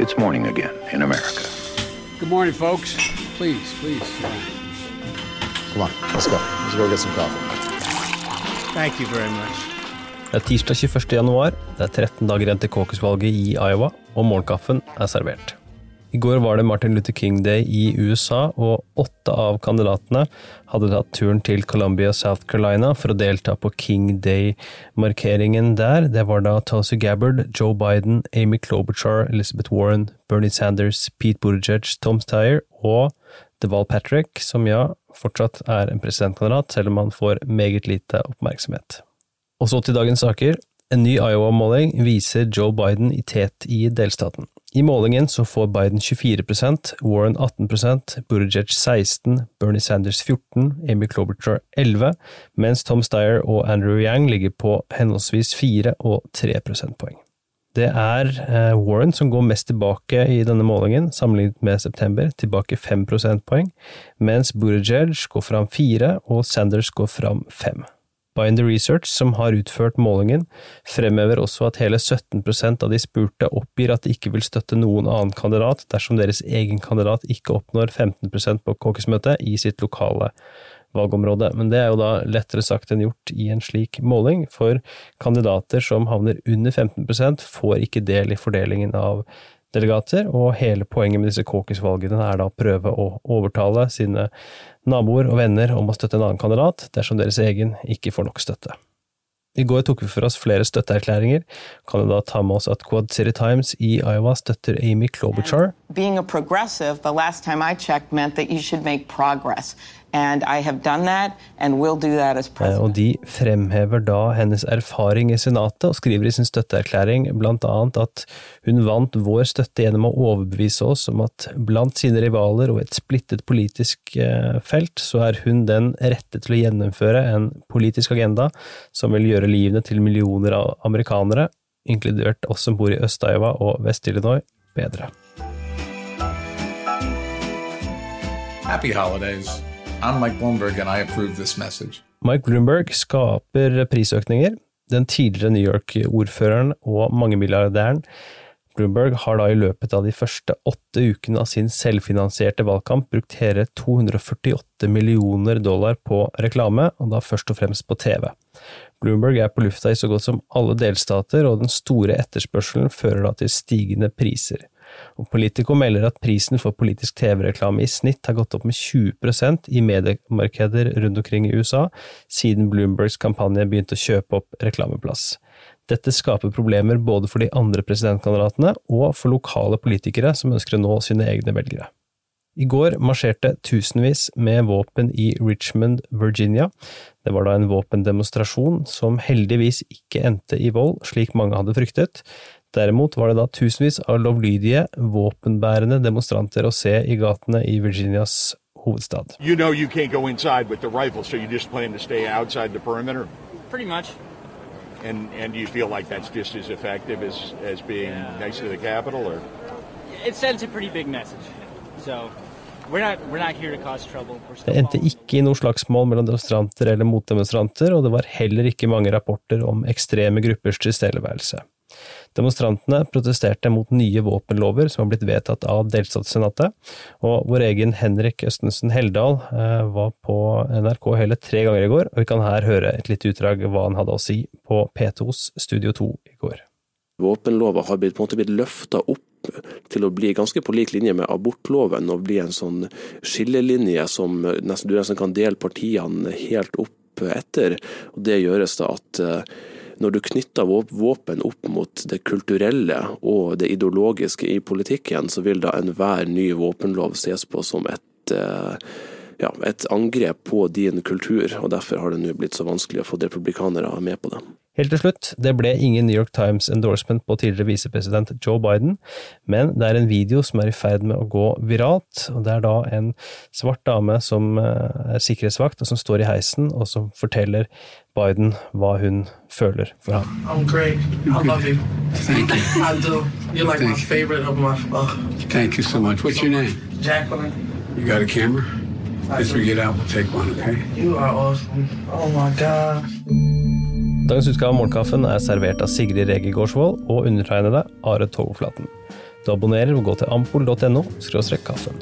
It's morning again in America. Good morning, folks. Please, please. Come on, let's go. Let's go get some coffee. Thank you very much. Det er tirsdag 21. januar, det er 13 dager igjen til caucus-valget i Iowa, og morgenkaffen er servert. I går var det Martin Luther King Day i USA, og åtte av kandidatene hadde tatt turen til Columbia, South Carolina for å delta på King Day-markeringen der. Det var da Tulsi Gabbard, Joe Biden, Amy Klobuchar, Elizabeth Warren, Bernie Sanders, Pete Buttigieg, Tom Steyer og Deval Patrick, som ja, fortsatt er en presidentkandidat, selv om han får meget lite oppmerksomhet. Og så til dagens saker. En ny Iowa-måling viser Joe Biden i tet i delstaten. I målingen så får Biden 24% Warren 18% Buttigieg 16 Bernie Sanders 14 Amy Klobuchar 11 mens Tom Steyer og Andrew Yang ligger på henholdsvis 4 og 3 prosentpoeng. Det er eh, Warren som går mest tilbake i denne målingen, sammenlignet med september, tilbake 5 prosentpoeng, mens Buttigieg går fram 4 og Sanders går fram 5. Binder Research, som har utført målingen, fremhever også at hele 17% av de spurte oppgir at de ikke vil støtte noen annen kandidat dersom deres egen kandidat ikke oppnår 15% på caucus-møtet i sitt lokale valgområde. Men det er jo da lettere sagt enn gjort i en slik måling, for kandidater som havner under 15% får ikke del i fordelingen av delegater, og hele poenget med disse caucus-valgene er da å prøve å overtale sine naboer og venner om å støtte en annen kandidat, dersom deres egen ikke får nok støtte. I går tok vi for oss flere støtteerklæringer. Kan du da ta med oss at Quad City Times i Iowa støtter Amy Klobuchar? Being a progressive, the last time I checked, meant that you should make progress. And I have done that, and will do that as Eh, president. Og de fremhever da hennes erfaring i Senatet, og skriver i sin støtteerklæring blant annet at hun vant vår støtte gjennom å overbevise oss om at blant sine rivaler og et splittet politisk eh, felt, så er hun den rette til å gjennomføre en politisk agenda som vil gjøre livene til millioner av amerikanere, inkludert oss som bor i Øst-Iowa og Vest-Illinois, bedre. Happy holidays. I'm Mike Bloomberg, and I approve this message. Mike Bloomberg skaper prisøkninger. Den tidligere New York-ordføreren og mangemilliardæren Bloomberg har da i løpet av de første åtte ukene av sin selvfinansierte valgkamp brukt hele 248 millioner dollar på reklame, og da først og fremst på TV. Bloomberg er på lufta i så godt som alle delstater, og den store etterspørselen fører da til stigende priser. Og Politico melder at prisen for politisk TV-reklame i snitt har gått opp med 20% i mediemarkeder rundt omkring i USA siden Bloombergs kampanje begynte å kjøpe opp reklameplass. Dette skaper problemer både for de andre presidentkandidatene og for lokale politikere som ønsker å nå sine egne velgere. I går marsjerte tusenvis med våpen i Richmond, Virginia. Det var da en våpendemonstrasjon som heldigvis ikke endte i vold, slik mange hadde fryktet. Derimot var det da tusenvis av lovlydige, våpenbærende demonstranter å se i gatene i Virginias hovedstad. You know you can't go inside with the rifle, so you just plan to stay outside the perimeter? Pretty much. And and do you feel like that's just as effective as, as being next to the Capitol or It sends a pretty big message. Det endte ikke i noe slagsmål mellom demonstranter eller motdemonstranter, og det var heller ikke mange rapporter om ekstreme gruppers tilstedeværelse. Demonstrantene protesterte mot nye våpenlover som har blitt vedtatt av delstatssenatet, og vår egen Henrik Østensen Heldal eh, var på NRK hele tre ganger i går, og vi kan her høre et lite utdrag hva han hadde å si på P2s Studio 2 i går. Våpenlova har blitt, på en måte blitt løfta opp til å bli ganske på lik linje med abortloven, og bli en sånn skillelinje som nesten, du nesten kan dele partiene helt opp etter. Og Det gjøres da at eh, når du knytter våpen opp mot det kulturelle og det ideologiske i politikken, så vil da enhver ny våpenlov ses på som et eh, ja, et angrep på din kultur, og derfor har det nå blitt så vanskelig å få republikanere med på det. Helt til slutt, det ble ingen New York Times endorsement på tidligere visepresident Joe Biden, men det er en video som er i ferd med å gå viralt, og det er da en svart dame som eh, er sikkerhetsvakt, og som står i heisen, og som forteller Biden hva hun føler for ham. I'm great. I love you. Thank you. I do. You're like Thank you. favorite of my. Uh, Thank you so much. What's your name? Jacqueline, You got a camera? As we get out, we'll take one, okay? you are awesome. Oh my God. Dagens utgave av Morgenkaffen er servert av Sigrid Rege Gårdsvold og undertegnede Are Togflaten. Du abonnerer og gå til ampol.no kaffen.